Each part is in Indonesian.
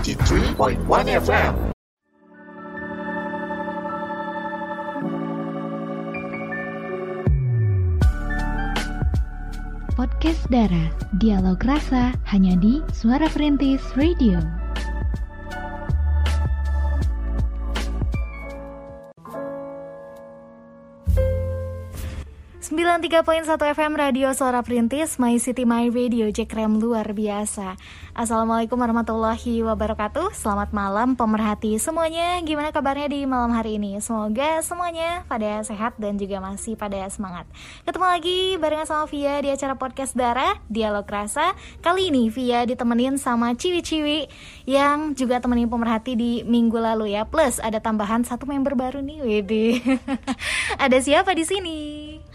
93.1 FM. Podcast Dara, Dialog Rasa hanya di Suara Perintis Radio. 93.1 FM Radio Suara Perintis My City My Radio Jack Rem luar biasa. Assalamualaikum warahmatullahi wabarakatuh. Selamat malam pemerhati semuanya. Gimana kabarnya di malam hari ini? Semoga semuanya pada sehat dan juga masih pada semangat. Ketemu lagi barengan sama Via di acara podcast Darah Dialog Rasa. Kali ini Via ditemenin sama Ciwi-Ciwi Yang juga temenin pemerhati di minggu lalu ya Plus ada tambahan satu member baru nih Wede Ada siapa di sini?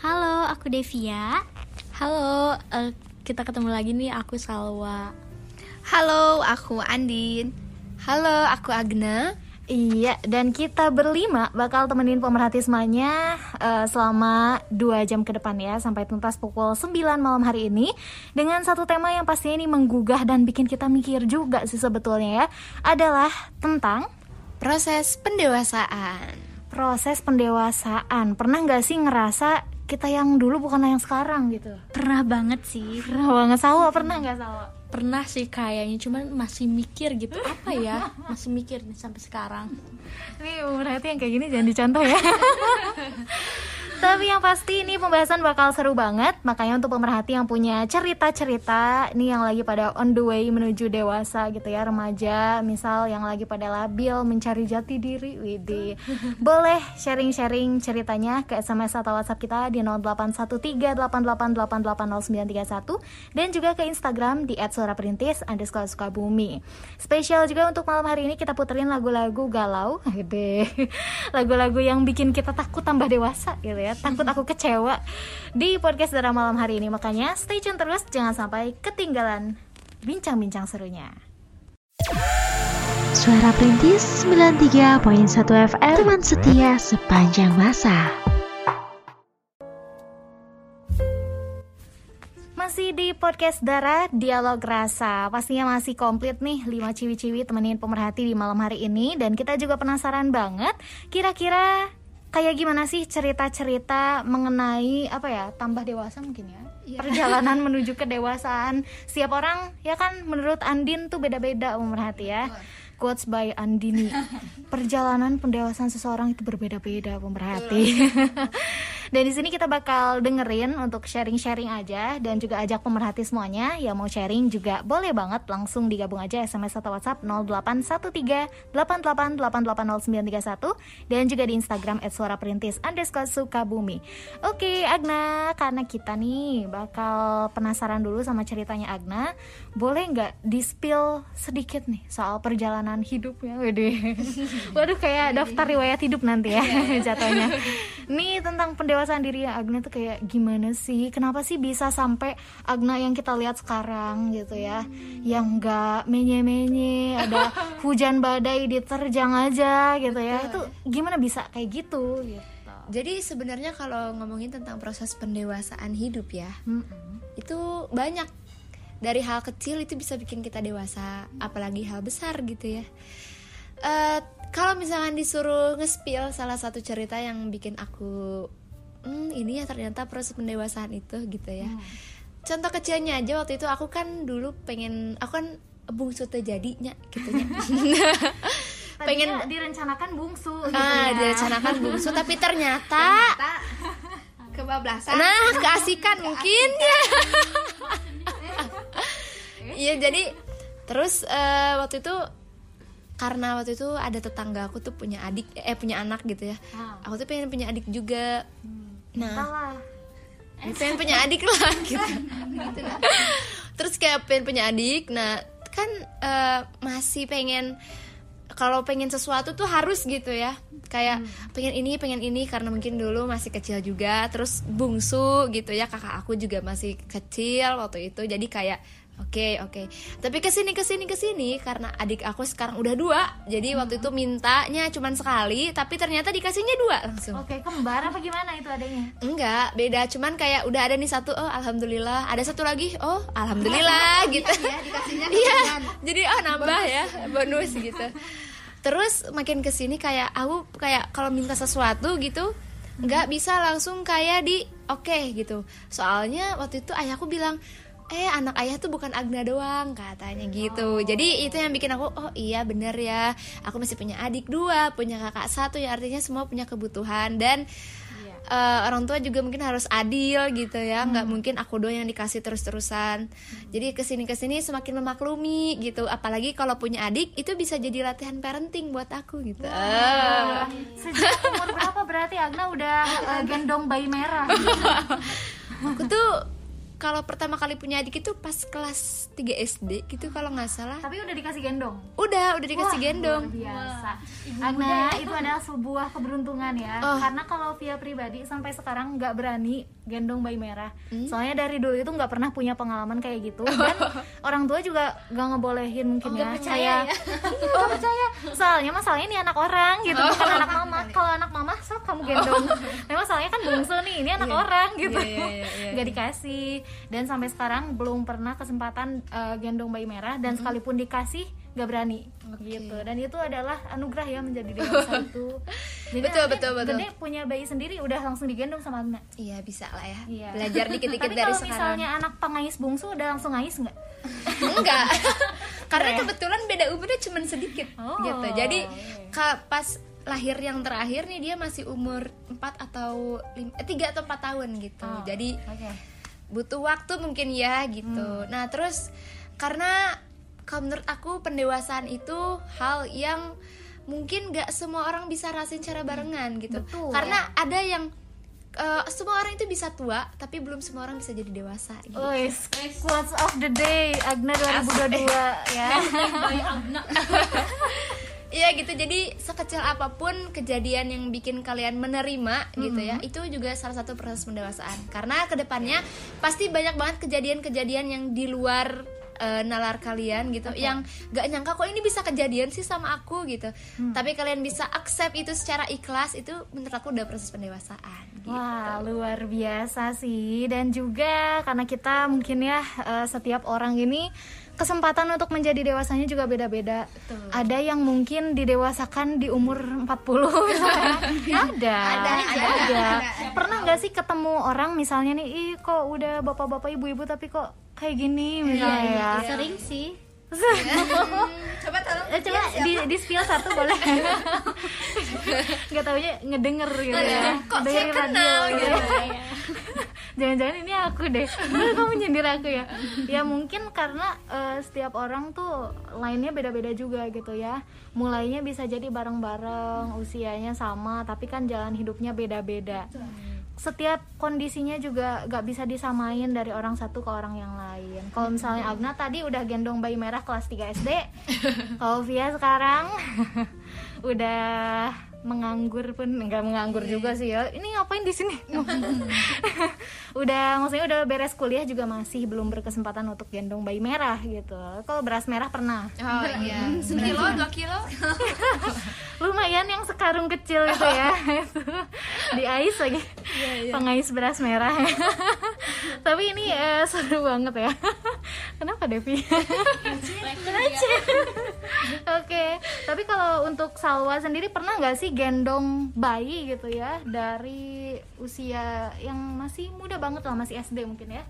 Halo, aku Devia. Halo, uh, kita ketemu lagi nih. Aku Salwa. Halo, aku Andin. Halo, aku Agna. Iya, dan kita berlima bakal temenin pemerhati semuanya uh, selama 2 jam ke depan ya Sampai tuntas pukul 9 malam hari ini. Dengan satu tema yang pastinya ini menggugah dan bikin kita mikir juga sih sebetulnya ya Adalah tentang Proses pendewasaan. Proses pendewasaan. Pernah nggak sih ngerasa kita yang dulu bukan yang sekarang gitu? Pernah banget sih. Pernah banget. Sawa pernah nggak sawa pernah sih kayaknya cuman masih mikir gitu apa ya? Masih mikir nih sampai sekarang. Nih berarti yang kayak gini jangan dicontoh ya Tapi yang pasti ini pembahasan bakal seru banget. Makanya untuk pemerhati yang punya cerita-cerita Ini yang lagi pada on the way menuju dewasa gitu ya Remaja misal yang lagi pada labil mencari jati diri. Widih. Boleh sharing-sharing ceritanya ke SMS atau WhatsApp kita di 081388880931 Dan juga ke Instagram di @suaraperintis underscore sukabumi. Spesial juga untuk malam hari ini kita puterin lagu-lagu galau. Lagu-lagu yang bikin kita takut tambah dewasa gitu ya takut aku kecewa di podcast drama malam hari ini. Makanya stay tune terus jangan sampai ketinggalan bincang-bincang serunya. Suara Perintis 93.1 FM Teman setia sepanjang masa. Masih di podcast Dara Dialog Rasa. Pastinya masih komplit nih 5 ciwi-ciwi temenin pemerhati di malam hari ini. Dan kita juga penasaran banget Kira-kira kayak gimana sih cerita-cerita mengenai apa ya tambah dewasa mungkin ya? Yeah. perjalanan menuju kedewasaan. Setiap orang ya kan menurut Andin tuh beda-beda pemerhati ya quotes by Andini. Perjalanan pendewasaan seseorang itu berbeda-beda pemerhati. Dan di sini kita bakal dengerin untuk sharing-sharing aja dan juga ajak pemerhati semuanya. Yang mau sharing juga boleh banget langsung digabung aja SMS atau WhatsApp 081388880931 dan juga di Instagram @suaraperintis underscore sukabumi. Oke Agna, karena kita nih bakal penasaran dulu sama ceritanya Agna, boleh nggak di spill sedikit nih soal perjalanan hidupnya? Waduh, waduh kayak daftar riwayat hidup nanti ya jatuhnya. Nih tentang pendewasaan diri Agna tuh kayak gimana sih kenapa sih bisa sampai Agna yang kita lihat sekarang gitu ya hmm. yang nggak menye-menye ada hujan badai diterjang aja gitu ya itu gimana bisa kayak gitu gitu jadi sebenarnya kalau ngomongin tentang proses pendewasaan hidup ya hmm. itu banyak dari hal kecil itu bisa bikin kita dewasa apalagi hal besar gitu ya. Uh, kalau misalkan disuruh ngespil salah satu cerita yang bikin aku hmm, ini ya ternyata proses pendewasaan itu gitu ya. Hmm. contoh kecilnya aja waktu itu aku kan dulu pengen aku kan bungsu terjadinya gitu ya. Pengen direncanakan bungsu gitu ah ya. direncanakan bungsu tapi ternyata, ternyata kebablasan nah keasikan. mungkin ya iya jadi terus uh, waktu itu karena waktu itu ada tetangga aku tuh punya adik eh punya anak gitu ya. Ah. aku tuh pengen punya adik juga. Hmm nah pengen punya adik lah gitu. Terus kayak pengen punya adik. Nah kan uh, masih pengen kalau pengen sesuatu tuh harus gitu ya. Kayak hmm. pengen ini pengen ini karena mungkin dulu masih kecil juga. Terus bungsu gitu ya kakak aku juga masih kecil waktu itu. Jadi kayak Oke oke. Tapi ke sini ke sini ke sini karena adik aku sekarang udah dua, jadi waktu itu mintanya cuman sekali, tapi ternyata dikasihnya dua langsung. Oke, kembar apa gimana itu adanya? Enggak, beda. Cuman kayak udah ada nih satu, oh alhamdulillah. Ada satu lagi, oh alhamdulillah gitu. Iya, jadi oh nambah ya, bonus gitu. Terus makin ke sini kayak aku kayak kalau minta sesuatu gitu, nggak bisa langsung kayak di oke gitu. Soalnya waktu itu ayahku bilang, eh anak ayah tuh bukan Agna doang katanya gitu. Jadi itu yang bikin aku, oh iya bener ya. Aku masih punya adik dua, punya kakak satu, ya artinya semua punya kebutuhan. Dan eh, orang tua juga mungkin harus adil gitu ya. Nggak mungkin aku doang yang dikasih terus-terusan. Jadi ke sini ke sini semakin memaklumi gitu. Apalagi kalau punya adik itu bisa jadi latihan parenting buat aku gitu. Ah. Sejak umur berapa berarti Agna udah eh, gendong bayi merah? aku tuh kalau pertama kali punya adik itu pas kelas 3 SD gitu kalau nggak salah Tapi udah dikasih gendong. udah udah dikasih Wah, gendong luar biasa. Agna itu adalah sebuah keberuntungan ya. Oh. Karena kalau Via pribadi sampai sekarang nggak berani gendong bayi merah. Hmm? Soalnya dari dulu itu nggak pernah punya pengalaman kayak gitu dan orang tua juga nggak ngebolehin mungkin ya. percaya Kayak, oh percaya. Soalnya masalahnya ini anak orang gitu, Oh. bukan anak mama. Kalau anak mama sok kamu gendong. Memang soalnya kan bungsu nih, ini anak orang gitu. Iya, iya, iya, iya. Nggak dikasih dan sampai sekarang belum pernah kesempatan eh, gendong bayi merah dan sekalipun dikasih nggak berani. Gitu. Dan itu adalah anugerah ya menjadi dewasa itu. Jadi Betul, betul, betul. gede punya bayi sendiri udah langsung digendong sama Agna. Iya bisa lah ya. Iya. belajar dikit-dikit tapi dari kalau sekarang. misalnya anak pengais bungsu udah langsung ngais nggak? Enggak. Karena Iya. kebetulan beda umurnya cuma sedikit Oh, gitu. Jadi iya. ka- pas lahir yang terakhir nih dia masih umur 4 atau 3 atau 4 tahun gitu. Oh, jadi oke butuh waktu mungkin ya gitu Hmm. nah terus karena kalau menurut aku pendewasaan itu hal yang mungkin gak semua orang bisa rasain secara barengan gitu Hmm. Betul. karena ada yang eh, semua orang itu bisa tua tapi belum semua orang bisa jadi dewasa gitu. Wes, quotes of the day Agna 2022 ya. Iya gitu. Jadi sekecil apa pun kejadian yang bikin kalian menerima gitu ya itu juga salah satu proses pendewasaan. Karena ke depannya pasti banyak banget kejadian-kejadian yang di luar eh, nalar kalian gitu yang gak nyangka kok ini bisa kejadian sih sama aku? gitu. Tapi kalian bisa accept itu secara ikhlas itu menurut aku udah proses pendewasaan gitu. Wah, luar biasa sih. Dan juga karena kita mungkin ya eh, setiap orang ini kesempatan untuk menjadi dewasanya juga beda-beda. Ada yang mungkin didewasakan di umur 40 misalnya. ada. Ada. Pernah nggak sih ketemu orang misalnya nih, ih kok udah bapak-bapak ibu-ibu tapi kok kayak gini misalnya ya. Sering sih. coba tolong Eh, coba di, di spill satu boleh nggak taunya ngedenger gitu ya Kok saya kenal radio gitu. jangan-jangan ini aku deh. Bener kamu nyindir aku ya? Ya mungkin karena eh, setiap orang tuh lainnya beda-beda juga gitu ya. Mulainya bisa jadi bareng-bareng usianya sama tapi kan jalan hidupnya beda-beda. Setiap kondisinya juga gak bisa disamain dari orang satu ke orang yang lain. Kalau misalnya Agna tadi udah gendong bayi merah kelas 3 SD, kalau Via sekarang udah menganggur pun enggak menganggur juga sih ya. Ini ngapain di sini? udah maksudnya udah beres kuliah juga masih belum berkesempatan untuk gendong bayi merah gitu. Kalau beras merah pernah. oh iya. sekilo dua kilo? Lumayan yang sekarung kecil itu ya. Di ais lagi. Pengais beras merah. Tapi ini eh, seru banget ya. Kenapa Devi? Oke. Tapi kalau untuk Salwa sendiri pernah nggak sih gendong bayi gitu ya dari usia yang masih muda banget lah masih SD mungkin ya.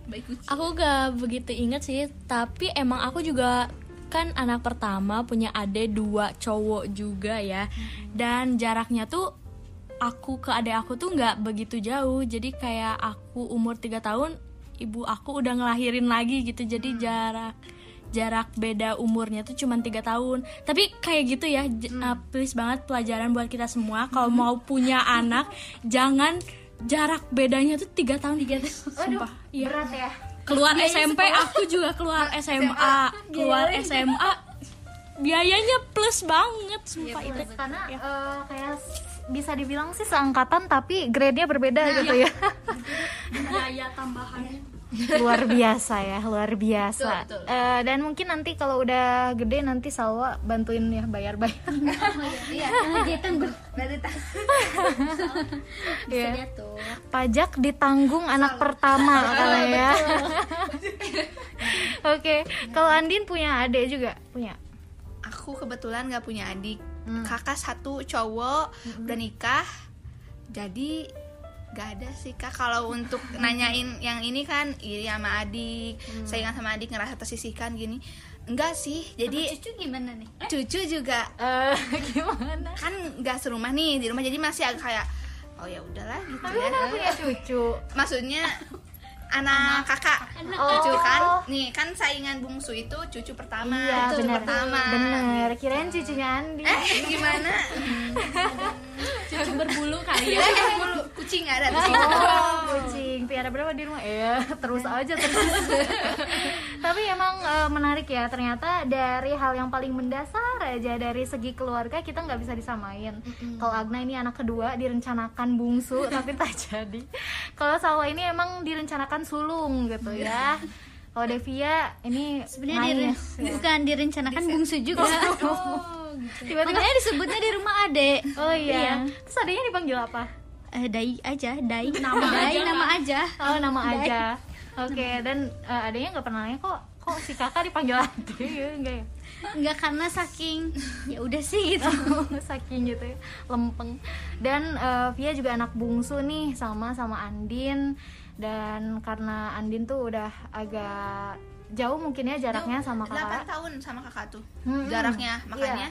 Aku gak begitu inget sih, tapi emang aku juga kan anak pertama punya adik dua cowok juga ya, dan jaraknya tuh aku ke adik aku tuh nggak begitu jauh, jadi kayak aku umur 3 tahun, ibu aku udah ngelahirin lagi gitu, jadi jarak jarak beda umurnya tuh cuma tiga tahun. Tapi kayak gitu ya j- uh, please banget pelajaran buat kita semua. Kalau mau punya anak jangan jarak bedanya tuh tiga tahun. Tiga sumpah. Iya. berat ya. Keluar SMP aku juga keluar SMA keluar SMA biayanya plus banget sumpah itu karena eh, kayak bisa dibilang sih seangkatan tapi grade-nya berbeda gitu ya. Daya tambahannya. Luar biasa ya luar biasa. Betul, betul. Eh, dan mungkin nanti kalau udah gede nanti Salwa bantuin ya bayar bayar iya dia tanggung berarti tak Iya. dia tuh pajak ditanggung anak pertama kalau ya. Oke kalau Andin punya adik juga? Punya? Aku kebetulan nggak punya adik. Hmm. kakak satu cowok udah nikah. Jadi nggak ada sih kak. Kalau untuk nanyain yang ini kan iri sama adik Hmm. saingan sama adik ngerasa tersisihkan gini. Enggak sih. Jadi cucu gimana nih? Cucu juga. Eh, gimana? Kan nggak serumah nih di rumah jadi masih agak kayak oh ya udahlah gitu tapi ya. Kan punya cucu. Maksudnya anak kakak Oh. cucu kan nih kan saingan bungsu itu cucu pertama iya cucu benar pertama benar kirain cucunya Andin eh gimana Cucu berbulu kali ya. Eh, bulu kucing ada di sini. Oh, kucing piara berapa di rumah? Iya, terus aja terus. Tapi emang eh, menarik ya ternyata dari hal yang paling mendasar aja dari segi keluarga kita nggak bisa disamain. Kalau Agna ini anak kedua direncanakan bungsu tapi tak jadi. Kalau Salwa ini emang direncanakan sulung gitu ya. Kalau Devia ini sebenarnya ya. bukan direncanakan bungsu juga Tiba-tiba makanya disebutnya di rumah adek Oh iya. Terus adanya dipanggil apa? eh, dai aja dai nama dai nama aja Oh nama Dai. aja. Oke dan eh, adanya nggak pernah nanya kok kok si kakak dipanggil ade enggak ya? nggak karena saking ya udah sih gitu Saking gitu ya lempeng. Dan eh, Via juga anak bungsu nih sama sama Andin dan karena Andin tuh udah agak jauh mungkin ya jaraknya sama 8 kakak. tahun sama kakak tuh Hmm, jaraknya makanya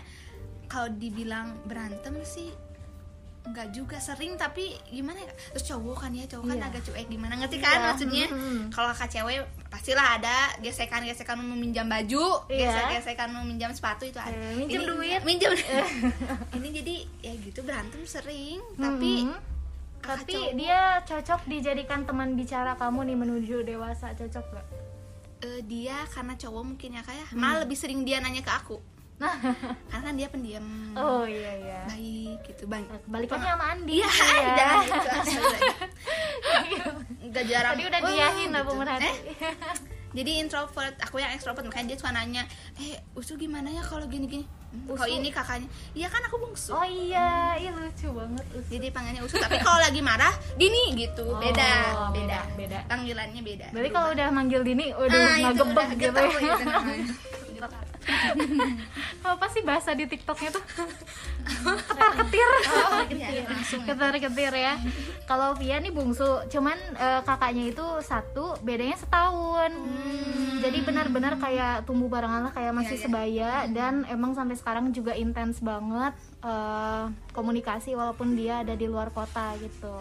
kalau dibilang berantem sih nggak juga sering tapi gimana ya terus cowok kan ya cowok kan Iya. agak cuek gimana ngerti kan Iya, maksudnya hmm. kalau kakak cewek pastilah ada gesekan gesekan meminjam baju Iya. gesek gesekan meminjam sepatu itu ada Eh, minjem Ini- duit. minjem ini jadi ya gitu berantem sering tapi Mhm. kakak Tapi cowok, dia cocok dijadikan teman bicara kamu nih menuju dewasa cocok gak? eh, dia karena cowok mungkin ya kayak Hmm. malah lebih sering dia nanya ke aku karena kan dia pendiam Oh iya iya. baik gitu bang Balikannya sama Andi. Iya, ya. jangan gitu astaga. Nggak jarang. Tadi udah "Oh," lah gitu. pemerhati. Eh, jadi introvert, aku yang extrovert makanya dia suka nanya, eh usul gimana ya kalau gini-gini? Hmm, Kalau ini kakaknya, iya kan aku bungsu. Oh iya, iya lucu banget. Usul. Jadi panggilnya usul, tapi kalau lagi marah, Dini gitu, Oh, beda, beda, beda. Panggilannya beda. Berarti kalau udah manggil Dini, udah Ah, nggak itu gebek udah gitu ya. Apa sih bahasa di TikToknya tuh? Ketar ketir. Iya, langsung. Ketar ketir ya. Kalau Via nih bungsu, cuman eh, kakaknya itu satu, bedanya setahun. Jadi benar-benar kayak tumbuh barengan lah, kayak masih Iya, iya. sebaya dan emang sampai sekarang juga intens banget eh, komunikasi walaupun dia ada di luar kota gitu.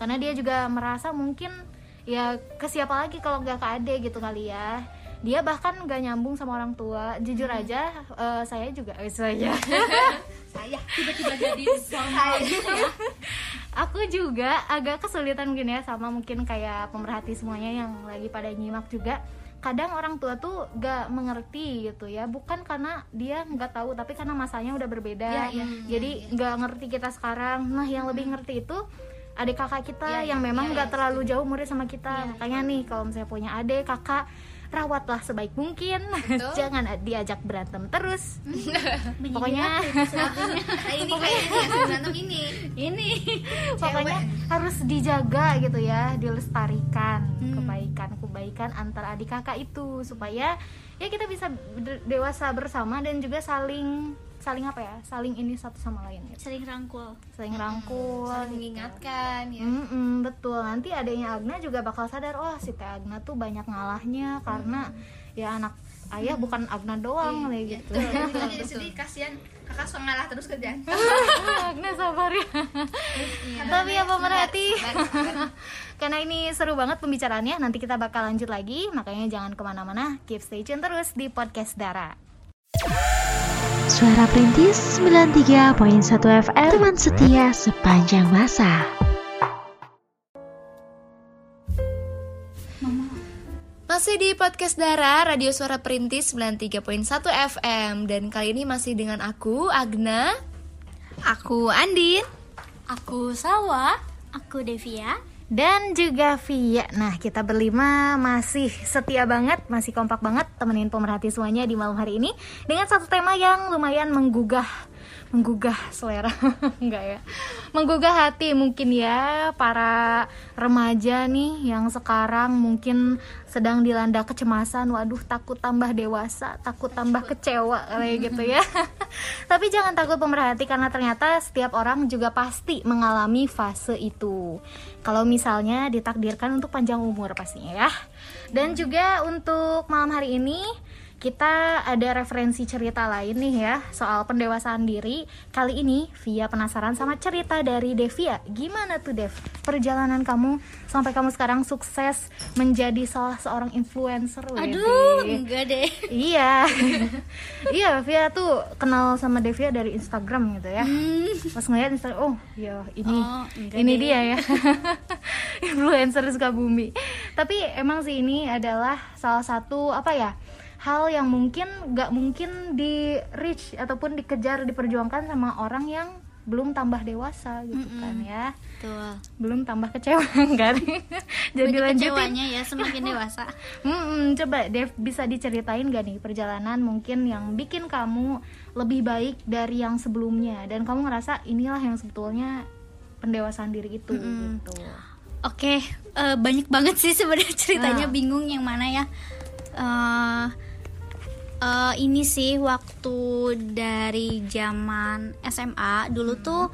Karena dia juga merasa mungkin ya ke siapa lagi kalau nggak ke ade gitu kali ya. Dia bahkan nggak nyambung sama orang tua. Jujur aja, eh, saya juga, eh, saya. Saya. Tiba-tiba jadi formal gitu ya. aku juga agak kesulitan mungkin ya sama mungkin kayak pemerhati semuanya yang lagi pada nyimak juga. Kadang orang tua tuh gak mengerti gitu ya. Bukan karena dia nggak tahu tapi karena masanya udah berbeda. Iya, iya, jadi nggak ngerti kita sekarang. Nah yang lebih ngerti itu adik kakak kita Iya, yang iya, memang iya, nggak iya, terlalu jauh murid sama kita. Makanya nih kalau misalnya punya adik kakak rawatlah sebaik mungkin. Jangan diajak berantem terus. Pokoknya Nah ini berantem ini. ini. Pokoknya harus dijaga gitu ya dilestarikan kebaikan kebaikan antara adik kakak itu supaya ya kita bisa de- dewasa bersama dan juga saling saling apa ya saling ini satu sama lain gitu. sering rangkul. Saling rangkul Saling mengingatkan ya. Mm-mm, betul. Nanti adanya Agna juga bakal sadar oh si Teh Agna tuh banyak ngalahnya karena ya anak ayah bukan Agna doang kayak gitu. Tuh, kita jadi sedih kasihan. Kakak so ngalah terus kerjaan. Agna sabar ya. Tapi apa merhati karena ini seru banget pembicaraannya nanti kita bakal lanjut lagi. Makanya jangan ke mana-mana. Keep stay tune terus di podcast Dara Suara Perintis 93.1 FM Teman setia sepanjang masa. Masih di podcast Dara, Radio Suara Perintis 93.1 FM Dan kali ini masih dengan aku, Agna. Aku, Andin. Aku Salwa. Aku Devia. Dan juga Via. Nah, kita berlima masih setia banget, masih kompak banget temenin pemerhati semuanya di malam hari ini dengan satu tema yang lumayan menggugah menggugah selera. Enggak ya. Menggugah hati mungkin ya para remaja nih yang sekarang mungkin sedang dilanda kecemasan. Waduh takut tambah dewasa takut tambah kecewa kayak gitu ya. Tapi jangan takut pemerhati karena ternyata setiap orang juga pasti mengalami fase itu. Kalau misalnya ditakdirkan untuk panjang umur pastinya ya. Dan juga untuk malam hari ini kita ada referensi cerita lain nih ya soal pendewasaan diri. Kali ini Via penasaran sama cerita dari Devia. Gimana tuh Dev? Perjalanan kamu sampai kamu sekarang sukses menjadi salah seorang influencer. Aduh, Wede. enggak deh. Iya. iya, Via tuh kenal sama Devia dari Instagram gitu ya. Pas ngeliat Instagram, oh ya ini Oh, ini deh. dia ya. Influencer Sukabumi. Tapi emang sih ini adalah salah satu apa ya? Hal yang mungkin nggak mungkin di reach ataupun dikejar diperjuangkan sama orang yang belum tambah dewasa gitu kan ya Betul. belum tambah kecewa nih jadi lanjutin kecewanya ya semakin dewasa. Mm-mm, coba Dev bisa diceritain gak nih perjalanan mungkin yang bikin kamu lebih baik dari yang sebelumnya dan kamu ngerasa inilah yang sebetulnya pendewasaan diri itu gitu. Oke, eh, banyak banget sih sebenarnya ceritanya Ah. bingung yang mana ya. Eh eh, ini sih waktu dari zaman SMA dulu tuh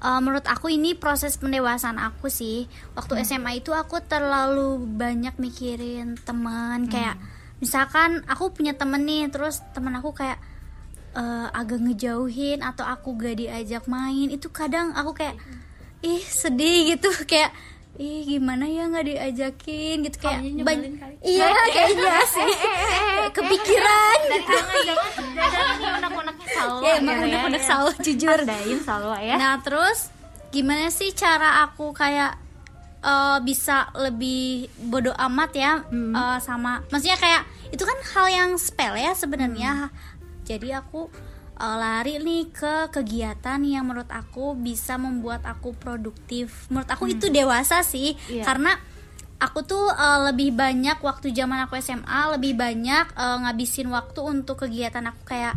eh, menurut aku ini proses pendewasaan aku sih. Waktu SMA itu aku terlalu banyak mikirin teman kayak misalkan aku punya temen nih terus teman aku kayak eh, agak ngejauhin atau aku gak diajak main itu kadang aku kayak ih sedih gitu. Kayak ih gimana ya nggak diajakin gitu kayak ban- iya kayaknya. sih. Kayak kepikiran gitu ini unek-uneknya selalu ya emang udah-udah selalu jujur. Selalu ya. Nah terus gimana sih cara aku kayak eh, bisa lebih bodoh amat ya eh, sama, maksudnya kayak itu kan hal yang sepele ya sebenarnya. Jadi aku eh, lari nih ke kegiatan yang menurut aku bisa membuat aku produktif. Menurut aku itu dewasa sih, Iya. karena aku tuh eh, lebih banyak waktu zaman aku SMA lebih banyak eh, ngabisin waktu untuk kegiatan aku kayak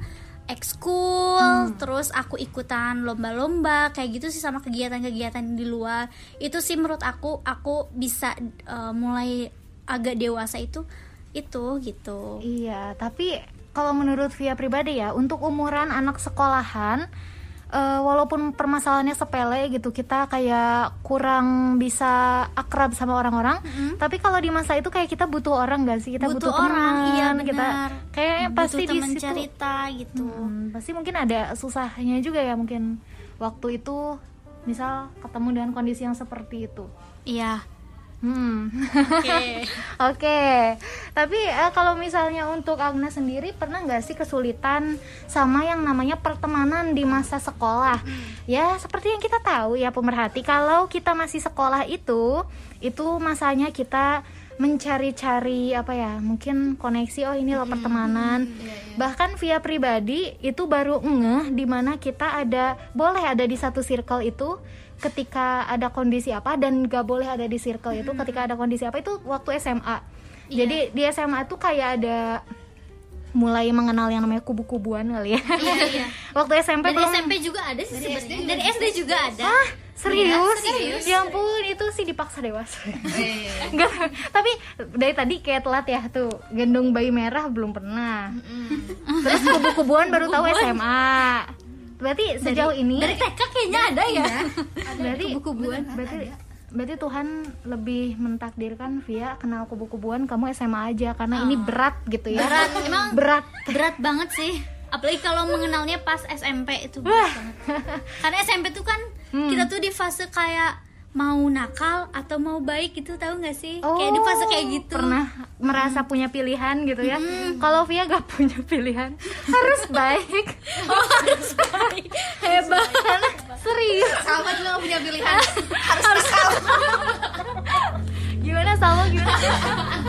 ekskul terus aku ikutan lomba-lomba kayak gitu sih sama kegiatan-kegiatan di luar itu sih menurut aku aku bisa eh, mulai agak dewasa itu itu gitu Iya, tapi kalau menurut Via pribadi ya, untuk umuran anak sekolahan, eh, walaupun permasalahannya sepele gitu, kita kayak kurang bisa akrab sama orang-orang. Tapi kalau di masa itu kayak kita butuh orang gak sih? Kita Butuh butuh, orang, teman, iya kita benar. kayaknya pasti Butuh di teman situ. cerita gitu Hmm, pasti mungkin ada susahnya juga ya mungkin waktu itu misal ketemu dengan kondisi yang seperti itu. iya Hmm. oke Oke, tapi eh, kalau misalnya untuk Agnes sendiri pernah nggak sih kesulitan sama yang namanya pertemanan di masa sekolah? Ya seperti yang kita tahu ya pemerhati, kalau kita masih sekolah itu, itu masanya kita mencari-cari apa ya, mungkin koneksi. Oh ini loh pertemanan. Bahkan via pribadi itu baru ngeh di mana kita ada boleh ada di satu circle itu ketika ada kondisi apa dan gak boleh ada di circle itu ketika ada kondisi apa itu waktu SMA. Jadi di SMA tuh kayak ada mulai mengenal yang namanya kubu-kubuan kali ya. iya iya waktu SMP dari belum SMP juga ada sih sebenarnya dari SD juga ada Ah, serius? serius. Ya ampun, itu sih dipaksa dewasa. Enggak, tapi dari tadi kayak telat ya tuh. Gendong bayi merah belum pernah. Terus kubu-kubuan baru tahu SMA. Berarti sejauh ini dari TK kayaknya ada ya berarti kubu-kubuan. berarti berarti Tuhan lebih mentakdirkan via kenal kubu-kubuan kamu SMA aja karena ini berat gitu ya. berat emang Berat. berat banget sih apalagi kalau mengenalnya pas SMP itu berat banget karena SMP tuh kan Hmm. kita tuh di fase kayak mau nakal atau mau baik gitu tahu nggak sih Oh, kayak di fase kayak gitu Pernah merasa punya pilihan gitu ya. Kalau Via gak punya pilihan, harus baik. oh harus baik hebat Serius. Salma juga gak punya pilihan harus nakal Gimana Salma gimana?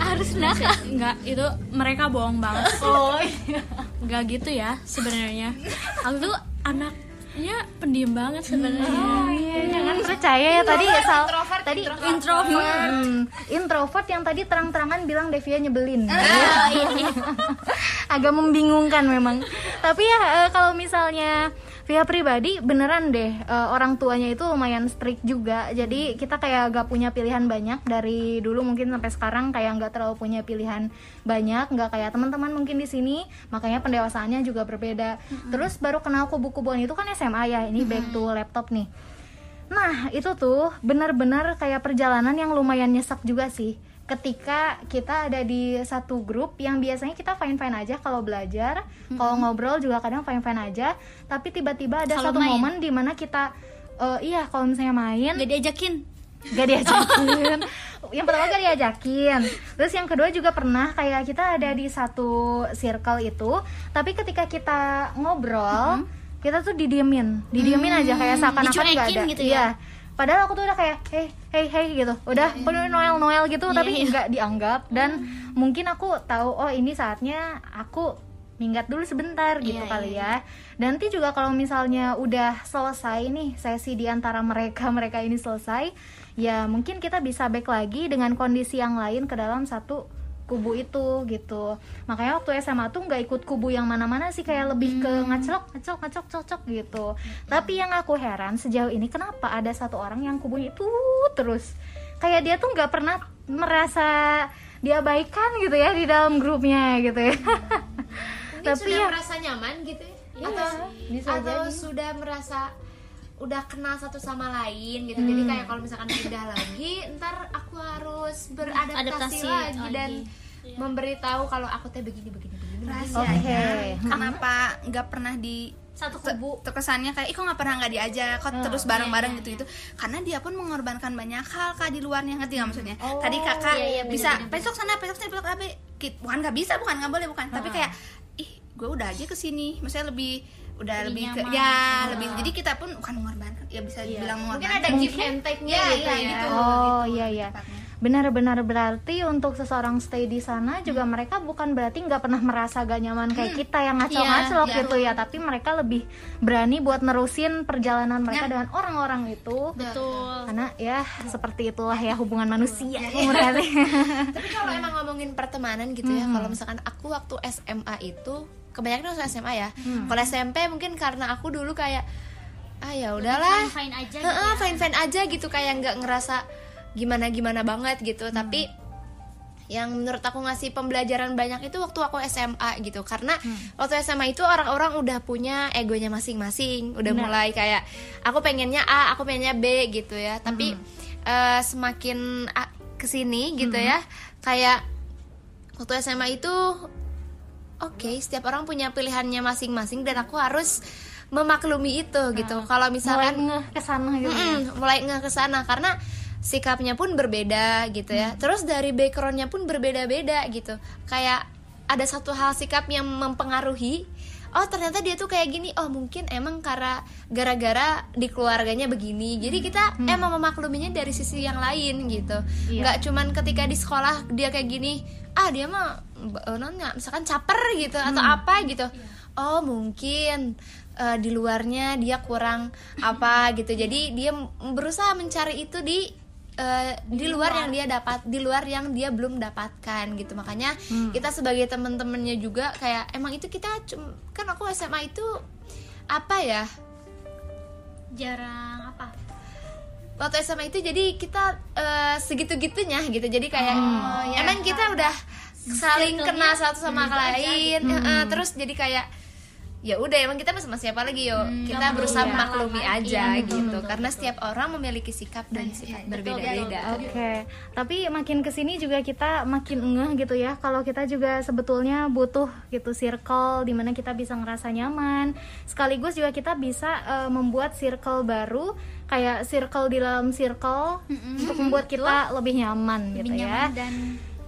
harus nakal Enggak, itu mereka bohong banget. Oh iya. Enggak gitu ya sebenarnya. Aku tuh anak sebenarnya pendiam banget sebenarnya. Iya, jangan percaya ya tadi Sal, tadi introvert. Hmm, introvert yang tadi terang-terangan bilang Devia nyebelin. Agak membingungkan memang. Tapi ya eh, kalau misalnya Via pribadi beneran deh eh, orang tuanya itu lumayan strict juga. Jadi kita kayak gak punya pilihan banyak dari dulu mungkin sampai sekarang kayak nggak terlalu punya pilihan banyak, nggak kayak teman-teman mungkin di sini. Makanya pendewasaannya juga berbeda. Terus baru kenal kubu-kubuan itu kan SMA ya. Ini back to laptop nih. Nah, itu tuh benar-benar kayak perjalanan yang lumayan nyesek juga sih. Ketika kita ada di satu grup yang biasanya kita fine-fine aja kalau belajar, kalau ngobrol juga kadang fine-fine aja, tapi tiba-tiba ada Kalau satu main. momen di mana kita eh, iya kalau misalnya main gak diajakin. Gak diajakin. Yang pertama gak diajakin. Terus yang kedua juga pernah kayak kita ada di satu circle itu tapi ketika kita ngobrol kita tuh didiemin. Didiemin aja kayak seakan-akan gak ada. gitu ya? Iya. Padahal aku tuh udah kayak hey hey hey gitu. Udah penuh noel noel gitu tapi nggak dianggap. Dan mungkin aku tahu oh ini saatnya aku minggat dulu sebentar gitu Iya, kali ya. Dan nanti juga kalau misalnya udah selesai nih sesi di antara mereka mereka ini selesai, ya mungkin kita bisa back lagi dengan kondisi yang lain ke dalam satu kubu itu gitu. Makanya waktu SMA tuh nggak ikut kubu yang mana-mana sih kayak lebih ke ngaclok, ngaclok, ngacok, cocok gitu. Tapi yang aku heran sejauh ini kenapa ada satu orang yang kubunya itu terus kayak dia tuh nggak pernah merasa diabaikan gitu ya di dalam grupnya gitu ya. Mungkin Tapi sudah ya- merasa nyaman gitu ya Iya, atau bisa atau jadi. sudah merasa udah kenal satu sama lain gitu jadi kayak kalau misalkan pindah lagi ntar aku harus beradaptasi Adaptasi lagi lagi. dan memberitahu kalau aku teh begini begini begini rahasianya Oke. kenapa nggak pernah di satu kubu. terkesannya kayak ih kok nggak pernah nggak diajak? Kok Oh, terus bareng-bareng gitu itu karena dia pun mengorbankan banyak hal kak di luarnya. Ngerti nggak maksudnya? Tadi kakak iya, iya, bisa bener-bener. besok sana besok sana besok abe. Bukan nggak bisa bukan nggak boleh bukan. Tapi kayak ih gue udah aja ke sini maksudnya lebih udah lebih, ke ya lebih jadi kita pun bukan mengorbankan ya bisa dibilang mungkin mengorbankan. ada give and take-nya Iya, gitu iya, ya. gitu. Oh iya iya. Benar-benar berarti untuk seseorang stay di sana juga mereka bukan berarti nggak pernah merasa gak nyaman kayak kita yang ngacel-ngacel Iya, gitu ya, tapi mereka lebih berani buat nerusin perjalanan mereka dengan orang-orang itu. betul. Karena ya seperti itulah ya hubungan manusia berarti. tapi kalau emang ngomongin pertemanan gitu ya kalau misalkan aku waktu SMA itu kebanyakan waktu SMA ya. Kalau SMP mungkin karena aku dulu kayak ah ya udahlah. fine aja gitu ya. fine fine aja gitu kayak nggak ngerasa gimana gimana banget gitu. Tapi yang menurut aku ngasih pembelajaran banyak itu waktu aku SMA gitu. Karena waktu SMA itu orang-orang udah punya egonya masing-masing. Udah mulai kayak aku pengennya A aku pengennya B gitu ya. Tapi eh, semakin a- ke sini gitu ya kayak waktu SMA itu oke setiap orang punya pilihannya masing-masing dan aku harus memaklumi itu gitu. Kalau Mulai misalkan ngeh ke sana gitu. ya. Mm-mm, mulai nggak ke sana. Karena sikapnya pun berbeda gitu ya. Terus dari backgroundnya pun berbeda-beda gitu. Kayak ada satu hal sikap yang mempengaruhi. Oh ternyata dia tuh kayak gini. Oh mungkin emang karena gara-gara di keluarganya begini. Jadi kita emang memakluminya dari sisi yang lain gitu. Iya. Nggak cuman ketika di sekolah dia kayak gini. Ah dia mah eh, nonnya misalkan caper gitu atau apa gitu. Oh mungkin eh, di luarnya dia kurang apa gitu jadi dia berusaha mencari itu di eh, di luar yang dia dapat di luar yang dia belum dapatkan gitu. Makanya kita sebagai teman-temannya juga kayak emang itu kita kan aku SMA itu apa ya? Jarang apa? Waktu SMA itu jadi kita eh, segitu-gitunya gitu. Jadi kayak emang kita udah saling kenal satu sama lain eh, terus jadi kayak ya udah emang kita sama siapa lagi yo kita berusaha memaklumi aja gitu karena setiap orang memiliki sikap dan sifat berbeda-beda Oke, tapi makin ke sini juga kita makin ngeh gitu ya. Kalau kita juga sebetulnya butuh gitu circle di mana kita bisa ngerasa nyaman. Sekaligus juga kita bisa eh, membuat circle baru, kayak circle di dalam circle untuk membuat kita lebih nyaman gitu lebih ya. nyaman dan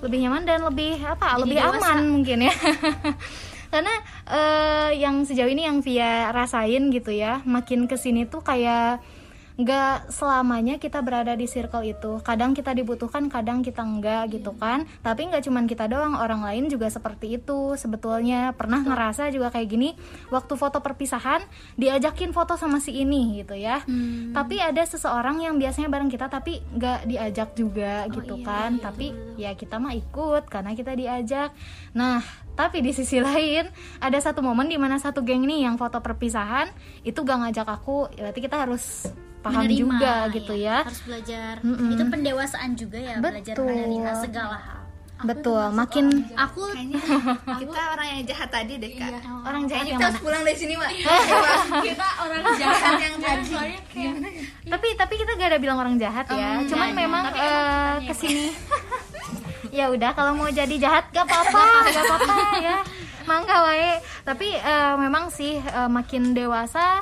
Lebih nyaman dan lebih apa? Jadi lebih dewasa. aman mungkin ya. Karena eh, yang sejauh ini yang Via rasain gitu ya, makin ke sini tuh kayak nggak selamanya kita berada di circle itu. Kadang kita dibutuhkan kadang kita enggak gitu kan. Tapi nggak cuman kita doang orang lain juga seperti itu sebetulnya. Pernah ngerasa juga kayak gini waktu foto perpisahan diajakin foto sama si ini gitu ya. Tapi ada seseorang yang biasanya bareng kita tapi nggak diajak juga gitu kan. tapi ya kita mah ikut karena kita diajak. Nah tapi di sisi lain ada satu momen di mana satu geng nih yang foto perpisahan itu gak ngajak aku. Berarti kita harus paham Menerima, juga gitu ya. harus belajar. Mm-mm. itu pendewasaan juga ya belajar Betul. menerima segala hal. Betul. makin aku Kayaknya kita orang yang jahat tadi deh kak. orang jahat yang kita mana? harus pulang dari sini mak. kita orang Jahat yang tadi. tapi tapi kita gak ada bilang orang jahat ya. Cuman memang eh, ke sini. Ya udah kalau mau jadi jahat gak apa-apa gak apa-apa ya. Mangga wae. Tapi eh, memang sih eh, makin dewasa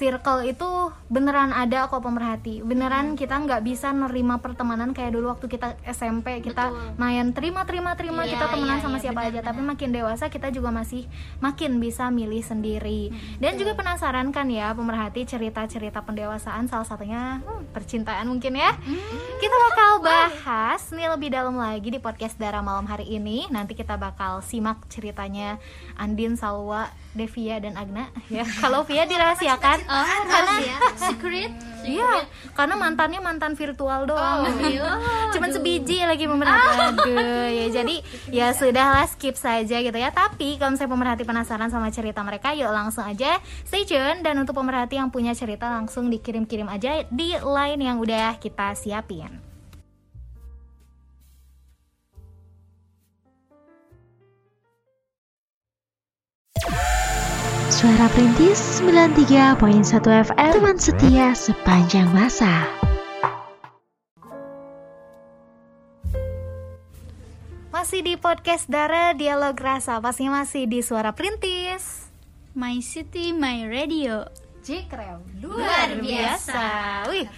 circle itu beneran ada kok pemerhati. Beneran kita nggak bisa nerima pertemanan kayak dulu waktu kita SMP kita main terima terima terima kita temenan sama siapa aja. Tapi makin dewasa kita juga masih makin bisa milih sendiri. Dan juga penasaran kan ya pemerhati cerita-cerita pendewasaan salah satunya hmm, percintaan mungkin ya. Kita bakal bahas nih lebih dalam lagi di podcast Dara malam hari ini. Nanti kita bakal simak ceritanya Andin Salwa Devia dan Agna. Ya. Kalau Via dirahasiakan? Karena secret Iya, karena mantannya mantan virtual doang. Cuman sebiji lagi pemerhati. Aduh, ya jadi ya sudahlah skip saja gitu ya. Tapi kalau misalnya pemerhati penasaran sama cerita mereka, yuk langsung aja stay tune. Dan untuk pemerhati yang punya cerita langsung dikirim-kirim aja di line yang udah kita siapin. Suara Perintis 93.1 FM Teman setia sepanjang masa. Masih di podcast Dara Dialog Rasa, pastinya masih di Suara Perintis. my city my radio. Jikrem luar biasa. Wih,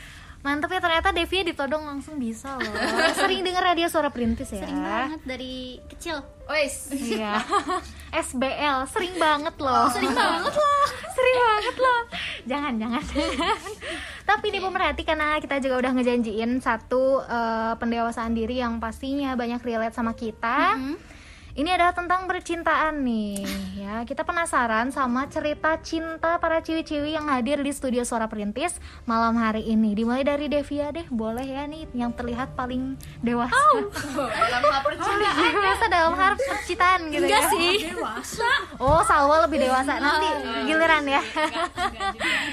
mantep ya ternyata Devia ditodong langsung bisa loh. Sering denger radio suara perintis ya. sering banget dari kecil Wes. Iya. SBL sering banget loh. Sering banget loh. sering banget loh. Jangan, jangan. Tapi nih pemerhati karena kita juga udah ngejanjiin satu eh, pendewasaan diri yang pastinya banyak relate sama kita. Ini adalah tentang percintaan nih ya. Kita penasaran sama cerita cinta para ciwi-ciwi yang hadir di studio Suara Perintis malam hari ini. Dimulai dari Devia deh, boleh ya nih yang terlihat paling dewasa. Dalam hal percintaan. dewasa dalam hal percintaan gitu enggak ya. sih Oh, Salwa lebih dewasa. Nanti giliran ya.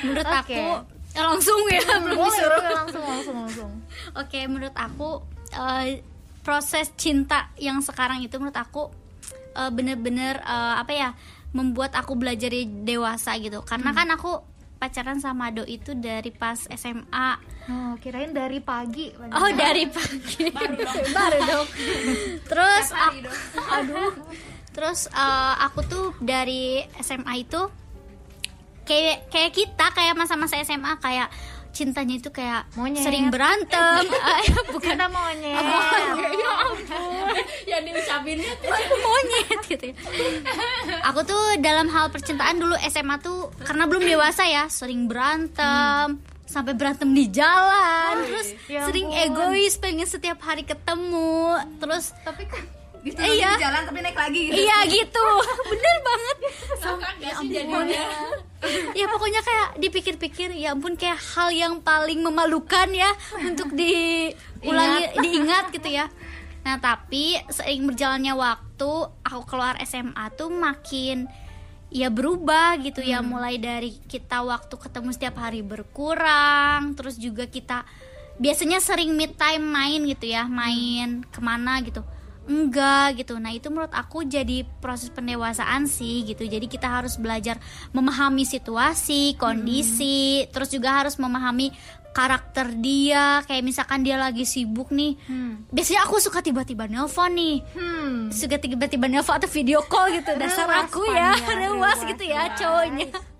menurut aku eh, langsung ya belum Boleh, disuruh langsung langsung langsung. Oke, menurut aku eh, proses cinta yang sekarang itu menurut aku eh, bener-bener eh, apa ya membuat aku belajar dewasa gitu. Karena kan aku pacaran sama Do itu dari pas SMA. Oh, kirain dari pagi. Oh, dari pagi. Baru dong. Terus aku, aduh. Terus eh, aku tuh dari SMA itu kayak kayak kita kayak masa-masa SMA kayak cintanya itu kayak Monyet. sering berantem. Eh, bukan Kita monyet. ya ampun yang diucapinnya tuh monyet gitu ya. aku tuh dalam hal percintaan dulu SMA tuh karena belum dewasa ya sering berantem sampai berantem di jalan terus ya sering ampun. egois pengen setiap hari ketemu terus Tapi kan gitu Iya. di jalan tapi naik lagi gitu. iya gitu. Bener banget. Ya jadinya. Ya pokoknya kayak dipikir-pikir ya ampun kayak hal yang paling memalukan ya untuk diulangi diingat gitu ya. Nah tapi seiring berjalannya waktu aku keluar SMA tuh makin ya berubah gitu ya. Mulai dari kita waktu ketemu setiap hari berkurang terus juga kita biasanya sering mid time main gitu ya. Main ke mana gitu enggak gitu. Nah itu menurut aku jadi proses pendewasaan sih gitu. Jadi kita harus belajar memahami situasi kondisi terus juga harus memahami karakter dia. Kayak misalkan dia lagi sibuk nih. Biasanya aku suka tiba-tiba nelpon nih. Hmm. suka tiba-tiba nelpon atau video call gitu. Dasar aku ya ruas, gitu ya cowoknya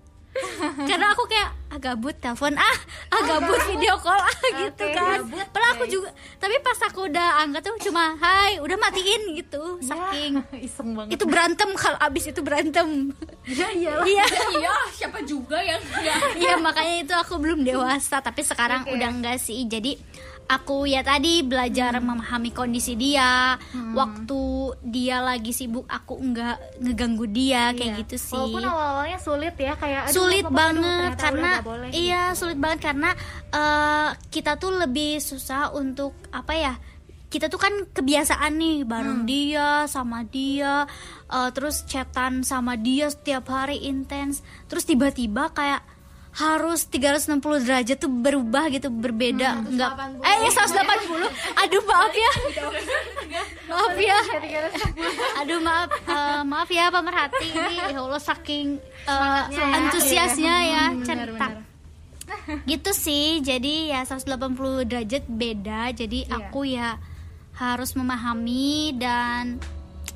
karena aku kayak gabut telepon ah ah gabut video call ah gitu kan. padahal aku juga tapi pas aku udah angkat tuh cuma hai udah matiin gitu saking. iseng banget. Itu berantem kalau abis itu berantem. Ya iyalah iya. Iya siapa juga yang iya makanya itu aku belum dewasa tapi sekarang udah enggak sih. Jadi aku ya tadi belajar memahami kondisi dia. Waktu dia lagi sibuk aku enggak ngeganggu dia kayak gitu sih. Walaupun awal-awalnya sulit ya kayak aduh, sulit aduh, banget ternyata karena nggak boleh. iya sulit banget karena eh, kita tuh lebih susah untuk apa ya kita tuh kan kebiasaan nih bareng Hmm. dia sama dia eh, terus chatan sama dia setiap hari intens. Terus tiba-tiba kayak harus 360 derajat tuh berubah gitu berbeda. Enggak eh 180 aduh maaf ya. Maaf ya. Aduh maaf. Eh, maaf ya pemerhati. Ini ya Allah saking eh, antusiasnya ya cerita gitu sih. Jadi ya 180 derajat beda. Jadi aku ya harus memahami dan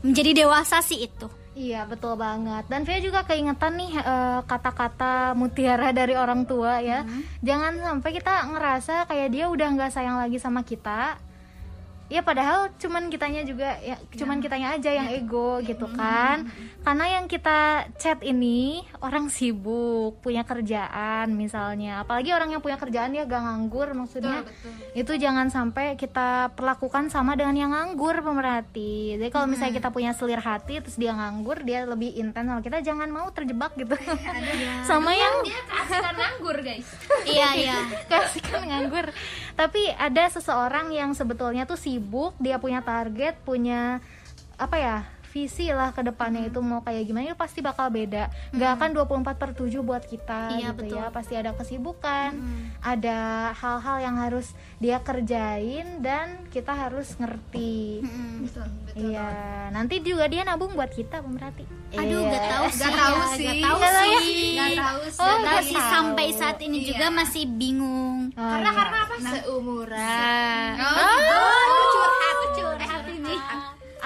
menjadi dewasa sih itu Iya betul banget. Dan Via juga keingetan nih eh, kata-kata mutiara dari orang tua ya. Jangan sampai kita ngerasa kayak dia udah nggak sayang lagi sama kita. Ya padahal cuman kitanya juga ya cuman kitanya aja yang ego gitu kan Karena yang kita chat ini orang sibuk punya kerjaan misalnya. Apalagi orang yang punya kerjaan dia gak nganggur maksudnya Itu jangan sampai kita perlakukan sama dengan yang nganggur pemerhati. Jadi kalau misalnya kita punya selir hati terus dia nganggur dia lebih intens sama kita jangan mau terjebak gitu. Sama yang Kasihkan nganggur guys. iya iya. Kasihkan nganggur. Tapi ada seseorang yang sebetulnya tuh sibuk dia punya target punya apa ya visi lah ke depannya itu mau kayak gimana itu pasti bakal beda nggak akan 24 per 7 buat kita Iya, gitu betul. ya pasti ada kesibukan ada hal-hal yang harus dia kerjain dan kita harus ngerti Betul, betul. iya nanti juga dia nabung buat kita pemerhati aduh Iya. gak tahu sih Gak tahu ya, sih. gak tahu Nggak tahu ya? sih Gak tahu sih. Oh, Gak tahu nggak sih tahu. sampai saat ini juga Iya. masih bingung Oh, Karena iya. karena apa? Seumuran. Oh, oh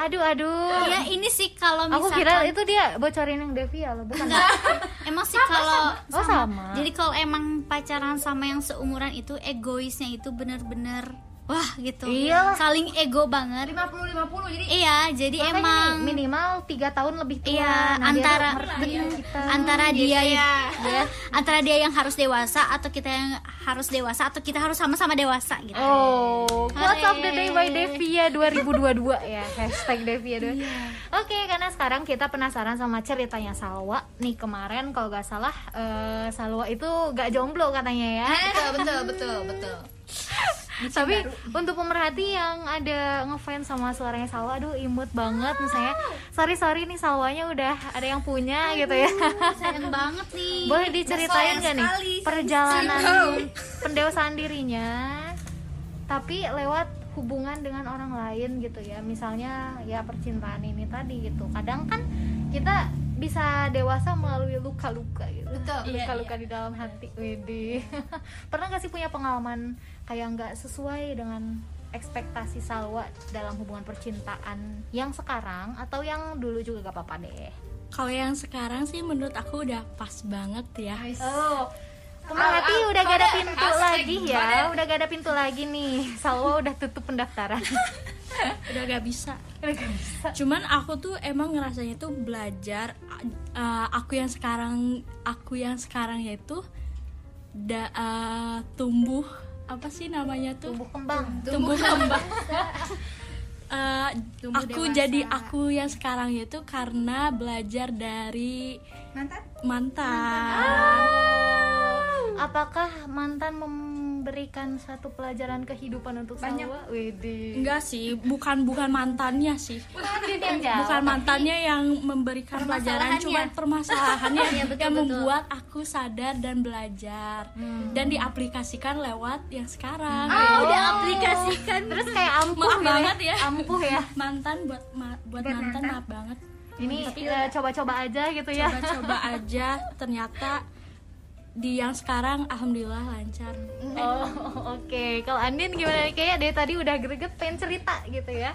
aduh aduh. Ya ini sih kalau aku misalkan kira itu dia bocorin yang Devia loh. Bukan. Emang sih kalau Oh, sama. jadi kalau emang pacaran sama yang seumuran itu egoisnya itu bener-bener wah gitu Iyalah. saling ego banget 50 50 jadi iya jadi Makanya emang nih, minimal tiga tahun lebih tua Iya, Nah, dia antara tuh ngerti kita. antara dia ya. ya, antara dia yang harus dewasa atau kita yang harus dewasa atau kita harus sama-sama dewasa gitu. Oh, quotes of the day by. Devia 2022 ya Hashtag Devia dua. Iya. Oke, karena sekarang kita penasaran sama ceritanya Salwa Nih kemarin kalau gak salah eh, Salwa itu gak jomblo katanya ya betul betul betul betul. Tapi untuk pemerhati yang ada ngefans sama suaranya Salwa Aduh imut banget misalnya. Sorry-sorry nih Salwanya udah ada yang punya gitu ya. Sayang banget nih. Boleh diceritain gak nih sekali. perjalanan pendewasaan dirinya tapi lewat hubungan dengan orang lain gitu ya. Misalnya ya percintaan ini tadi gitu. Kadang kan kita bisa dewasa melalui luka-luka gitu. Luka-luka di dalam hati. Widih. Pernah gak sih punya pengalaman kayak nggak sesuai dengan ekspektasi Salwa dalam hubungan percintaan yang sekarang atau yang dulu juga gak apa-apa deh Kalau yang sekarang sih menurut aku udah pas banget ya. Oh, Pemerhati Ah, ah, udah gak ada pintu lagi ya, udah gak ada pintu lagi nih. Salwa udah tutup pendaftaran. Udah gak bisa. Udah gak bisa. Cuman aku tuh emang ngerasanya tuh belajar uh, aku yang sekarang aku yang sekarang yaitu da, uh, tumbuh apa sih namanya tuh Tumbuh kembang. tumbuh kembang. Uh, Tumbuh aku dewasa. jadi aku yang sekarang itu karena belajar dari Mantan? mantan. Apakah mantan memberikan satu pelajaran kehidupan untuk Banyak. Salwa? Widih. Enggak sih, bukan bukan mantannya sih. Bukan mantannya yang memberikan pelajaran, cuma permasalahannya yang membuat aku sadar dan belajar dan diaplikasikan lewat yang sekarang. Ah, udah aplikasikan. Terus kayak ampuh Maaf gitu banget ya. Ampuh ya. Mantan buat ma- buat mantan maaf banget. Ini ya, coba-coba aja gitu ya. Coba-coba aja ternyata di yang sekarang alhamdulillah lancar. Oh, oke. Kalau Andin gimana nih? Kayak dari tadi udah greget pengen cerita gitu ya.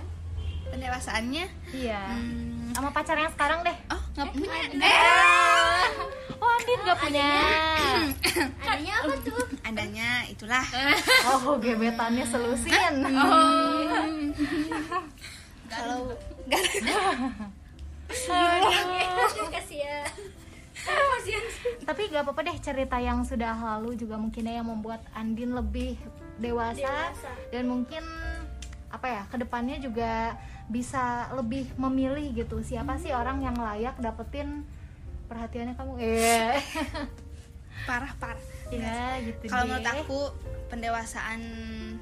Pendewasaannya? Iya. Hmm. Sama pacar yang sekarang deh. Oh, nggak punya. Oh, Andin gak punya. Adanya adanya itulah Oh, gebetannya selusin. kalau Tapi gak apa-apa deh cerita yang sudah lalu juga mungkin ya yang membuat Andin lebih dewasa, dan mungkin apa ya ke depannya juga bisa lebih memilih gitu. Siapa sih orang yang layak dapetin perhatiannya kamu? Eh. Parah parah. Ya gitu kalau menurut aku pendewasaan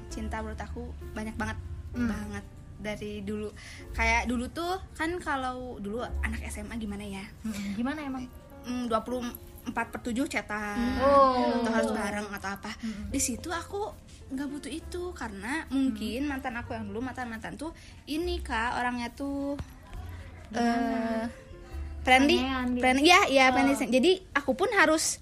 cinta menurut aku banyak banget. Banget. Dari dulu. Kayak dulu tuh kan kalau dulu anak SMA gimana ya? Mm-mm. gimana emang Hmm, 24 per 7 cetak. Oh. atau harus bareng atau apa. Di situ aku nggak butuh itu karena mungkin mantan aku yang dulu mantan mantan tuh ini kak orangnya tuh eh friendly. Aneh-aneh. friendly ya ya friendly. Jadi aku pun harus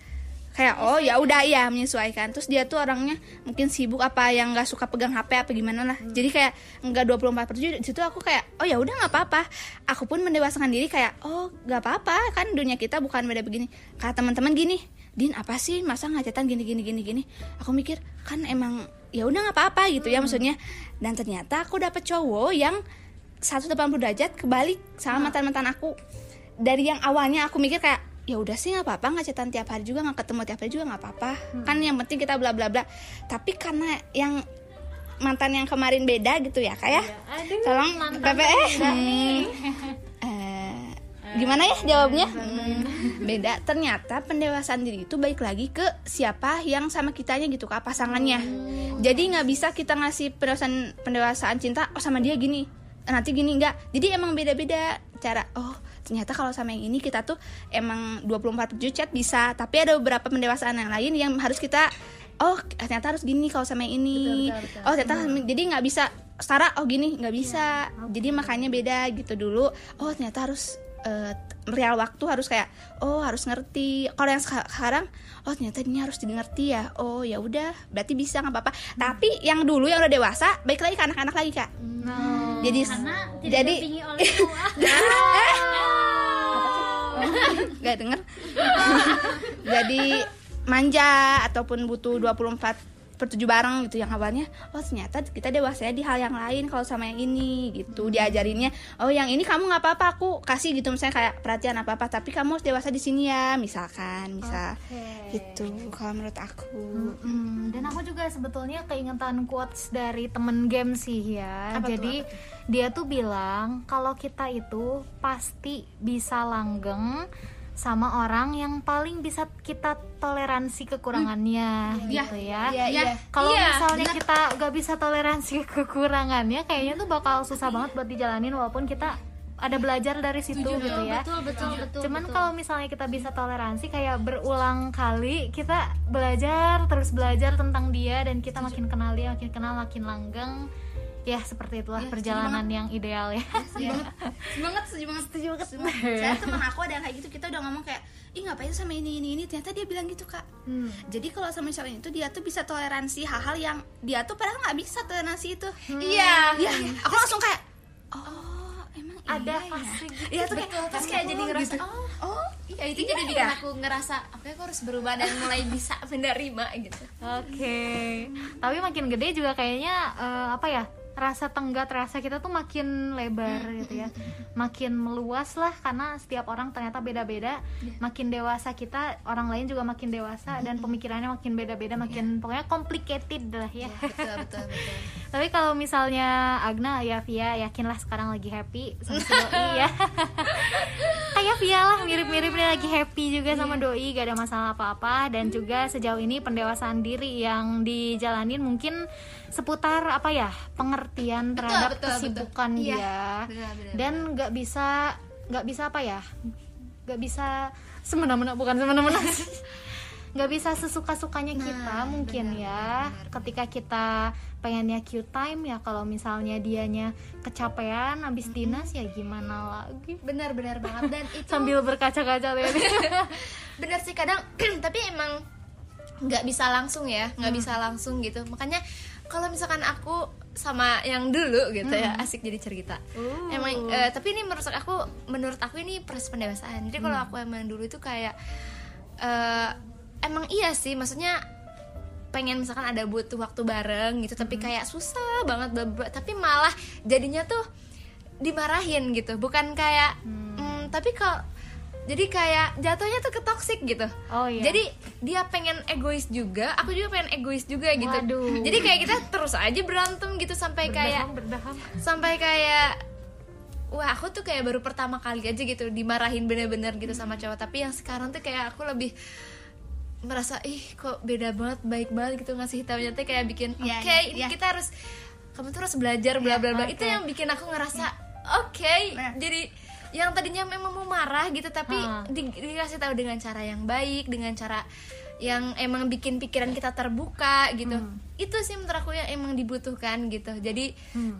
kayak oh ya udah ya menyesuaikan. Terus dia tuh orangnya mungkin sibuk apa yang nggak suka pegang HP apa gimana lah. Jadi kayak nggak 24 per 7 di situ aku kayak oh ya udah nggak apa-apa. Aku pun mendewasakan diri kayak oh nggak apa-apa kan dunia kita bukan beda begini. Kata teman-teman gini Din apa sih? Masa ngacetan gini gini gini gini? Aku mikir kan emang ya udah nggak apa-apa gitu ya maksudnya. Dan ternyata aku dapet cowok yang 180 derajat kebalik sama mantan-mantan aku. Dari yang awalnya aku mikir kayak ya udah sih nggak apa-apa nggak chatan tiap hari juga nggak ketemu tiap hari juga nggak apa-apa. Kan yang penting kita bla bla bla. Tapi karena yang mantan yang kemarin beda gitu ya kayak tolong PPE Eh, gimana ya jawabnya? Hmm, beda. Ternyata pendewasaan diri itu baik lagi ke siapa yang sama kitanya gitu ke pasangannya. Jadi nggak bisa kita ngasih pendewasaan pendewasaan cinta oh sama dia gini. Nanti gini. Nggak. Jadi emang beda-beda cara oh ternyata kalau sama yang ini kita tuh emang 24 jam chat bisa. Tapi ada beberapa pendewasaan yang lain yang harus kita oh ternyata harus gini kalau sama yang ini. Oh ternyata jadi nggak bisa setara oh gini nggak bisa. Jadi makanya beda gitu dulu. Oh ternyata harus eh, real waktu harus kayak oh harus ngerti. Kalau yang seka- sekarang oh ternyata ini harus dimengerti ya. Oh ya udah berarti bisa nggak apa-apa. Tapi yang dulu yang udah dewasa baik lagi ke anak-anak lagi kak. Jadi jadi nggak denger. Jadi manja ataupun butuh 24 7 bareng gitu yang awalnya oh ternyata kita dewasanya di hal yang lain kalau sama yang ini gitu. Diajarinnya oh yang ini kamu nggak apa-apa aku kasih gitu. Misalnya kayak perhatian apa apa tapi kamu harus dewasa di sini ya misalkan bisa gitu kalau menurut aku. Hmm, dan aku juga sebetulnya keingetan quotes dari temen game sih ya. Jadi dia tuh bilang kalau kita itu pasti bisa langgeng sama orang yang paling bisa kita toleransi kekurangannya gitu ya. Iya, iya. Kalau misalnya kita gak bisa toleransi kekurangannya, kayaknya tuh bakal susah banget buat dijalanin walaupun kita ada belajar dari situ gitu ya. betul betul betul Cuman kalau misalnya kita bisa toleransi kayak berulang kali kita belajar terus belajar tentang dia dan kita makin kenal dia makin kenal makin langgeng ya seperti itulah perjalanan yang ideal ya. semangat setuju banget. Setuju banget saya teman aku ada yang kayak gitu kita udah ngomong kayak ih ngapain sama ini ini ini? Ternyata dia bilang gitu kak. Hmm. jadi kalau sama misalnya itu dia tuh bisa toleransi hal-hal yang dia tuh padahal nggak bisa toleransi itu. Iya. Iya, aku langsung kayak oh emang Ada iya ya. fase gitu. Iya tuh kayak terus kayak jadi ngerasa oh oh ya itu jadi bikin aku ngerasa oke aku harus berubah dan mulai bisa menerima gitu. Oke. Tapi makin gede juga kayaknya eh, apa ya? Rasa tenggat rasa kita tuh makin lebar gitu ya. Makin meluas lah karena setiap orang ternyata beda-beda. Makin dewasa kita, orang lain juga makin dewasa dan pemikirannya makin beda-beda, makin pokoknya complicated lah ya. betul betul betul Tapi kalau misalnya Agna ya Via yakinlah sekarang lagi happy sama si doi ya. Kayak Via lah mirip-mirip dia lagi happy juga sama doi gak ada masalah apa-apa dan juga sejauh ini pendewasaan diri yang dijalanin mungkin seputar apa ya pengertian terhadap betul, betul. kesibukan Iya, dia. benar, benar, dan nggak bisa nggak bisa apa ya nggak bisa semena-mena bukan semena-mena. Nggak bisa sesuka-sukanya kita mungkin ya. ketika kita pengennya Q time ya kalau misalnya dianya kecapean habis dinas ya gimana lagi? Benar-benar banget. Dan itu sambil berkaca-kaca lihat benar sih kadang tapi emang nggak bisa langsung ya nggak bisa langsung gitu. Makanya kalau misalkan aku sama yang dulu gitu ya asik jadi cerita. Emang eh, tapi ini menurut aku menurut aku ini proses pendewasaan. Jadi kalau aku emang dulu itu kayak eh, emang iya sih maksudnya pengen misalkan ada butuh waktu bareng gitu tapi kayak susah banget tapi malah jadinya tuh dimarahin gitu. Bukan kayak mm, tapi kalau jadi kayak jatuhnya tuh ke toxic gitu Oh, iya. jadi dia pengen egois juga aku juga pengen egois juga gitu Waduh. jadi kayak kita terus aja berantem gitu sampai kayak berdaham. sampai kayak wah aku tuh kayak baru pertama kali aja gitu dimarahin bener-bener gitu sama cowok tapi yang sekarang tuh kayak aku lebih merasa ih kok beda banget baik banget gitu ngasih hitamnya tuh kayak bikin oke Iya, iya, ini iya. kita harus kamu tuh harus belajar bla bla bla itu yang bikin aku ngerasa oke Benar. jadi yang tadinya memang mau marah gitu tapi Ha. di- dikasih tahu dengan cara yang baik dengan cara yang emang bikin pikiran kita terbuka gitu. Itu sih menurut aku yang emang dibutuhkan gitu. Jadi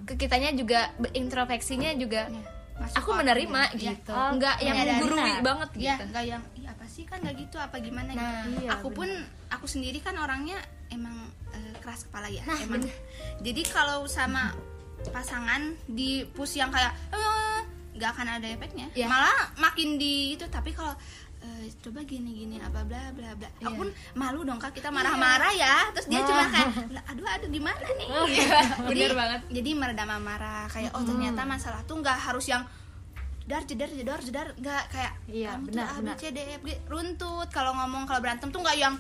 ke kitanya juga introspeksinya juga Masuk aku menerima Iya. gitu. Oh, nggak yang iya, menggurui banget ya gitu. nggak yang "Ih, apa sih? Kan nggak gitu apa gimana? Nah, gitu. iya, aku pun aku sendiri kan orangnya emang eh, keras kepala ya Nah, emang. jadi kalau sama pasangan di push yang kayak nggak akan ada efeknya. Iya. malah makin di itu tapi kalau eh, coba gini gini apa bla bla bla. Iya. aku pun malu dong kak. Kita marah-marah ya. Terus dia cuma kayak "Lah, aduh aduh gimana nih? Jadi bener banget. jadi meredam amarah. Kayak oh ternyata masalah tuh nggak harus yang jedar jedar jedar jedar. Nggak kayak Iya, kamu benar, tuh A B benar. C D E F G. Runtut. Kalau ngomong kalau berantem tuh nggak yang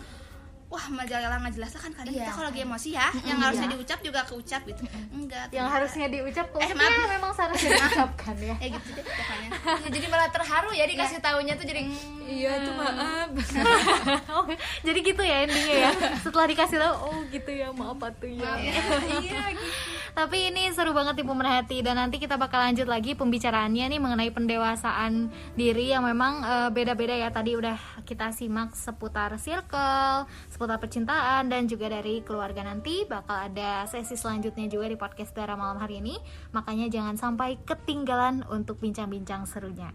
wah majalah nggak jelas lah kan kadang Iya. kita kalau lagi emosi ya yang harusnya diucap juga keucap gitu enggak Yang ternyata. harusnya diucap kok Eh, maaf. ya, memang seharusnya diucapkan ya. eh gitu deh pokoknya Ya, jadi malah terharu ya dikasih taunya tuh jadi iya tuh maaf Oh, jadi gitu ya endingnya ya. Setelah dikasih tahu, oh gitu ya, maaf tuh ya. iya gitu Tapi ini seru banget nih pemerhati dan nanti kita bakal lanjut lagi pembicaraannya nih mengenai pendewasaan diri yang memang eh, beda-beda ya. Tadi udah kita simak seputar circle, seputar percintaan dan juga dari keluarga nanti bakal ada sesi selanjutnya juga di podcast Dara malam hari ini. Makanya jangan sampai ketinggalan untuk bincang-bincang serunya.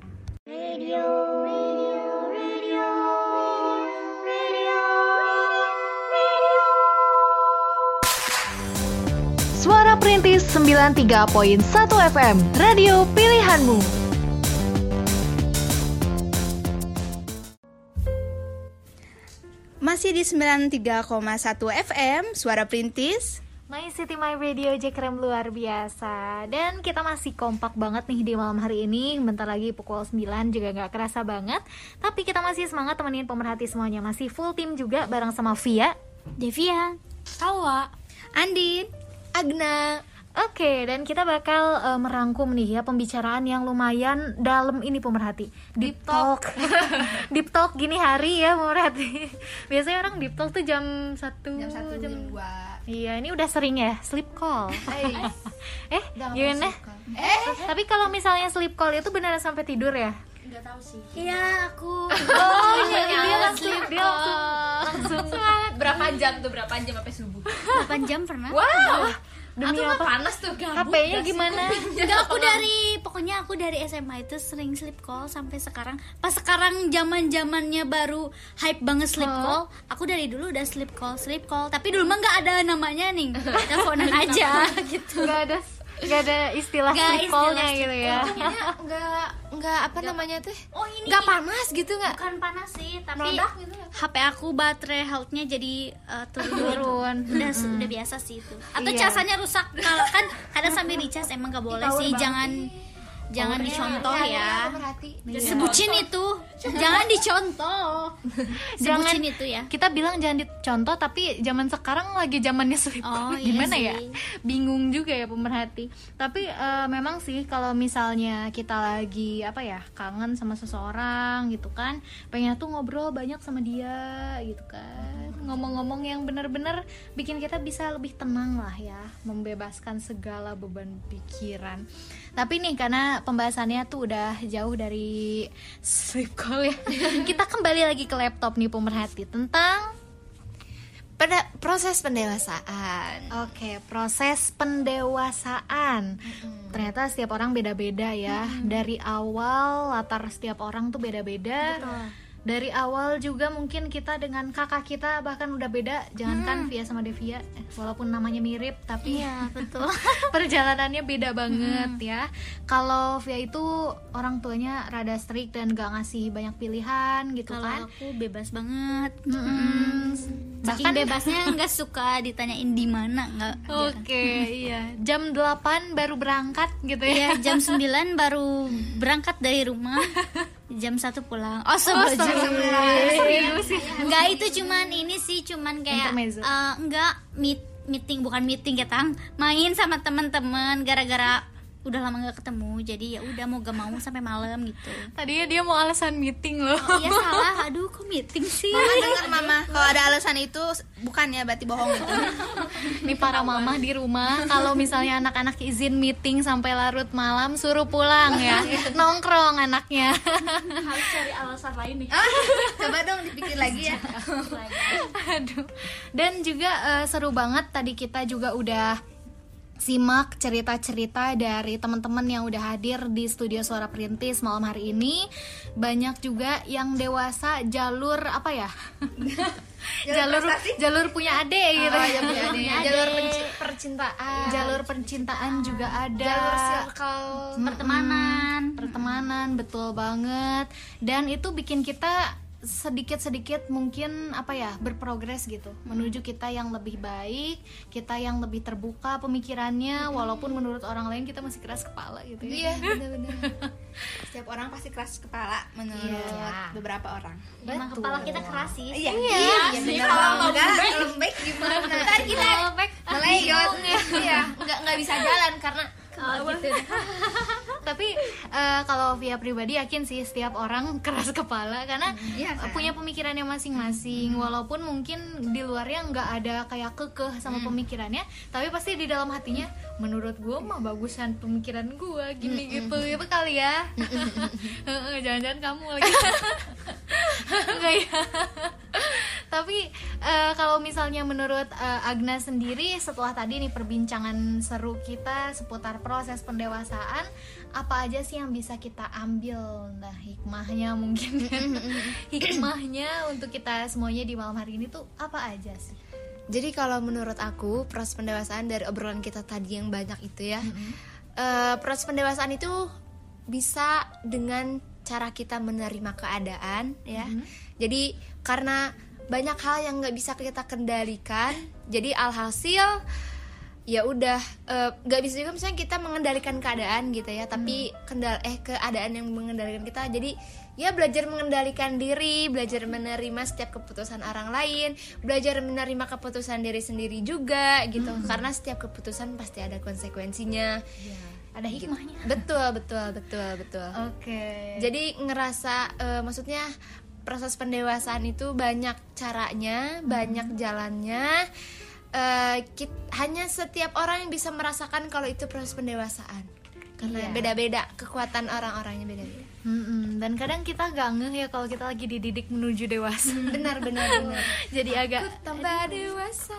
Suara Perintis 93.1 FM, radio pilihanmu. Masih di 93,1 FM suara perintis My City My Radio Jekrem luar biasa. Dan kita masih kompak banget nih di malam hari ini. Bentar lagi pukul 9 juga nggak kerasa banget. Tapi kita masih semangat temenin pemerhati semuanya. Masih full tim juga bareng sama Via. Devia. Tawa. Andin. Agna Oke, dan kita bakal eh, merangkum nih ya pembicaraan yang lumayan dalam ini pemerhati. Deep talk. deep talk gini hari ya pemerhati. Biasanya orang deep talk tuh jam 1 jam satu jam dua. Iya, ini udah sering ya sleep call. eh, gimana? eh? Tapi kalau misalnya sleep call itu beneran sampai tidur ya? Iya aku. Oh, iya, dia langsung dia langsung langsung. Berapa jam tuh? Berapa jam sampai subuh? 8 jam pernah. Wow demi mah apa? panas tuh gabut HP-nya gimana? Enggak aku dari pokoknya aku dari SMA itu sering sleep call sampai sekarang. Pas sekarang zaman zamannya baru hype banget sleep call. Aku dari dulu udah sleep call, sleep call. Tapi dulu mah nggak ada namanya nih. Teleponan aja gitu. Gak ada gak ada istilah Nggak sleep istilah gitu ya. Untungnya nggak nggak apa namanya tuh Oh ini nggak panas gitu nggak bukan panas sih, tapi Meledak gitu ya? HP aku baterai health-nya jadi uh, turun. Turun. Udah udah biasa sih itu. Atau Iya. casanya rusak kalau kan kadang sambil dicas emang nggak boleh sih. Jangan jangan dicontoh ya. Sebutin itu. Jangan dicontoh. Jangan Sebutin itu ya. Kita bilang jangan dicontoh tapi zaman sekarang lagi zamannya sleep Oh, iya Gimana sih. ya? Bingung juga ya pemerhati. Tapi eh, memang sih kalau misalnya kita lagi apa ya, kangen sama seseorang gitu kan, pengen tuh ngobrol banyak sama dia gitu kan. Ngomong-ngomong yang benar-benar bikin kita bisa lebih tenang lah ya, membebaskan segala beban pikiran. Tapi nih karena pembahasannya tuh udah jauh dari sleep call ya. kita kembali lagi ke laptop nih pemerhati tentang pada proses pendewasaan Oke, proses pendewasaan. Ternyata setiap orang beda-beda ya. Dari awal latar setiap orang tuh beda-beda. Dari awal juga mungkin kita dengan kakak kita bahkan udah beda jangankan Via sama Devia eh, walaupun namanya mirip tapi Iya, betul. perjalanannya beda banget ya kalau Via itu orang tuanya rada strict dan gak ngasih banyak pilihan gitu Kalau kan aku bebas banget. Mm-mm. Saking bebasnya nggak suka ditanyain di mana nggak. Oke, iya. Jam 8 baru berangkat gitu ya. Iya, jam 9 baru berangkat dari rumah. Jam 1 pulang. Oh, sebelum Serius sih. Enggak itu cuman ini sih cuman kayak Intermezzo. eh, enggak meet, meeting bukan meeting ya Tang. Main sama teman-teman gara-gara udah lama nggak ketemu. Jadi ya udah mau gak mau sampai malam gitu. Tadinya dia mau alasan meeting loh. Oh, iya salah. Aduh, kok meeting sih? Mama dengar mama kalau ada alasan itu bukan ya berarti bohong itu. Nih para mama di rumah kalau misalnya anak-anak izin meeting sampai larut malam suruh pulang ya. Nongkrong anaknya. harus cari alasan lain nih Ah, coba dong dipikir lagi ya. Aduh. Dan juga eh, seru banget tadi kita juga udah simak cerita-cerita dari teman-teman yang udah hadir di studio Suara Perintis malam hari ini. Banyak juga yang dewasa jalur apa ya? jalur jalur punya adik gitu. Oh, ya punya adik. Jalur percintaan. Jalur percintaan juga ada. Jalur circle. Pertemanan. pertemanan betul banget dan itu bikin kita sedikit-sedikit mungkin apa ya berprogres gitu. Menuju kita yang lebih baik kita yang lebih terbuka pemikirannya walaupun menurut orang lain kita masih keras kepala gitu ya. Iya, benar-benar. Setiap orang pasti keras kepala menurut Iya. beberapa orang. Emang kepala kita keras sih. Iya, iya, benar. Kalau enggak lembek gimana? Ntar kita meleyot. Iya, enggak enggak bisa jalan karena Oh, gitu. tapi eh, kalau via pribadi yakin sih setiap orang keras kepala karena Iya, kan? punya pemikirannya masing-masing walaupun mungkin di luarnya nggak ada kayak kekeh sama pemikirannya tapi pasti di dalam hatinya menurut gue mah bagusan pemikiran gue gini gitu. Itu kali ya. Jangan-jangan kamu lagi. Enggak ya. Tapi eh, kalau misalnya menurut eh, Agna sendiri setelah tadi nih perbincangan seru kita seputar proses pendewasaan apa aja sih yang bisa kita ambil? Nah hikmahnya mungkin. Hikmahnya untuk kita semuanya di malam hari ini tuh apa aja sih Jadi kalau menurut aku proses pendewasaan dari obrolan kita tadi yang banyak itu ya, eh, proses pendewasaan itu bisa dengan cara kita menerima keadaan ya. Jadi karena banyak hal yang nggak bisa kita kendalikan, jadi alhasil ya udah eh, nggak bisa juga misalnya kita mengendalikan keadaan gitu ya, tapi kendal eh keadaan yang mengendalikan kita. Jadi ya belajar mengendalikan diri, belajar menerima setiap keputusan orang lain, belajar menerima keputusan diri sendiri juga gitu. Karena setiap keputusan pasti ada konsekuensinya. ada hikmahnya Betul, betul, betul, betul. oke Jadi ngerasa eh, maksudnya proses pendewasaan itu banyak caranya, banyak jalannya. Eh, kit- hanya setiap orang yang bisa merasakan kalau itu proses pendewasaan. Karena Iya. beda-beda kekuatan orang-orangnya beda-beda. Mm-mm. dan kadang kita gak ngeh ya kalau kita lagi dididik menuju dewasa Benar, benar, benar. jadi agak Tambah dewasa.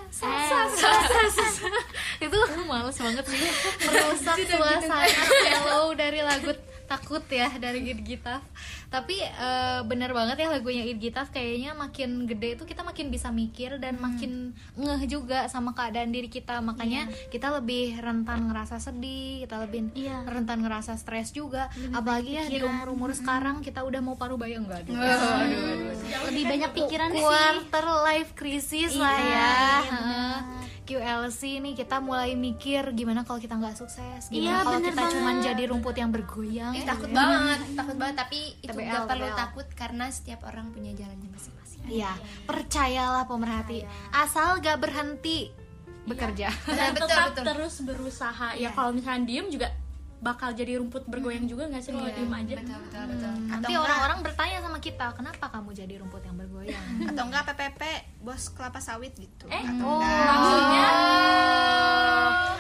itu males banget sih merusak suasana mellow dari lagu takut ya dari Gitaf. Tapi eh, bener banget ya lagunya Gitaf. Kayaknya makin gede itu kita makin bisa mikir dan makin ngeh juga sama keadaan diri kita. Makanya kita lebih rentan ngerasa sedih kita lebih Iya. rentan ngerasa stres juga. Apalagi ya di umur umur sekarang kita udah mau paruh baya enggak aduh, Lebih banyak pikiran sih. quarter life crisis lah Iya, ya. iya. QLC nih kita mulai mikir gimana kalau kita nggak Iya, sukses gimana kalau bener kita banget. cuman jadi rumput yang bergoyang Eh, takut banget, takut banget. Tapi itu TBL, nggak perlu TBL. takut karena setiap orang punya jalannya masing-masing. Iya, percayalah pemerhati asal gak berhenti bekerja dan betul, tetap betul. terus berusaha ya kalau misalnya diem juga bakal jadi rumput bergoyang juga nggak sih kalau diem aja? Betul, betul, betul. Atau nanti orang-orang bertanya sama kita kenapa kamu jadi rumput yang bergoyang? Atau enggak PPP bos kelapa sawit gitu. Eh, atau oh enggak? maksudnya?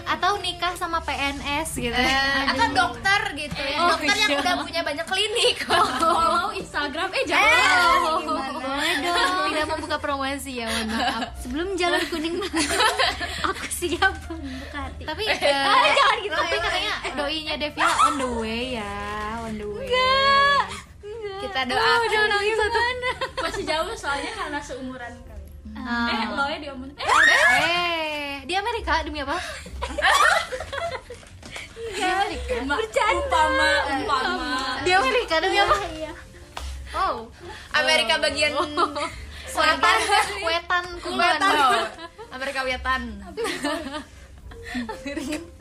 Atau nikah sama PNS gitu. Eh, atau dokter gitu ya. Oh, dokter yang iya. udah punya banyak klinik. follow Instagram eh jangan boleh dong tidak membuka promosi ya mohon maaf Sebelum jalur kuning aku siap membuka hati. tapi eh, jangan gitu. tapi katanya doinya Devia on the way ya on the way kita doakan Masih jauh soalnya karena seumuran kali. Ah. Eh, lo ya diomongin. Eh, Eh, di Amerika demi apa? umpama, umpama. Di Amerika demi apa? Oh, Amerika bagian selatan, wetan, kulon. Amerika Wetan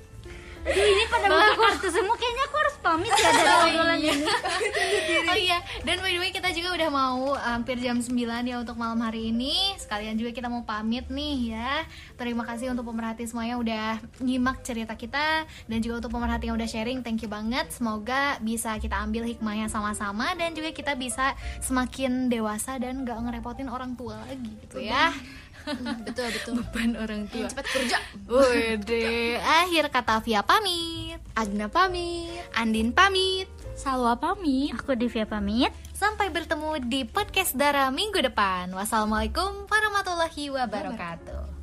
Aduh, ini pada bagus tuh semua. Kayaknya aku harus pamit ya dari obrolan ini. Oh iya, dan by the way kita juga udah mau hampir jam 9 ya untuk malam hari ini. Sekalian juga kita mau pamit nih ya. Terima kasih untuk pemerhati semuanya udah nyimak cerita kita. Dan juga untuk pemerhati yang udah sharing, thank you banget. Semoga bisa kita ambil hikmahnya sama-sama. Dan juga kita bisa semakin dewasa dan gak ngerepotin orang tua lagi gitu ya betul betul. Beban orang tua. Cepat kerja. Wede, akhir kata Via pamit. Agna pamit. Andin pamit. Salwa pamit. Aku Divya pamit. Sampai bertemu di podcast Dara minggu depan. Wassalamualaikum warahmatullahi wabarakatuh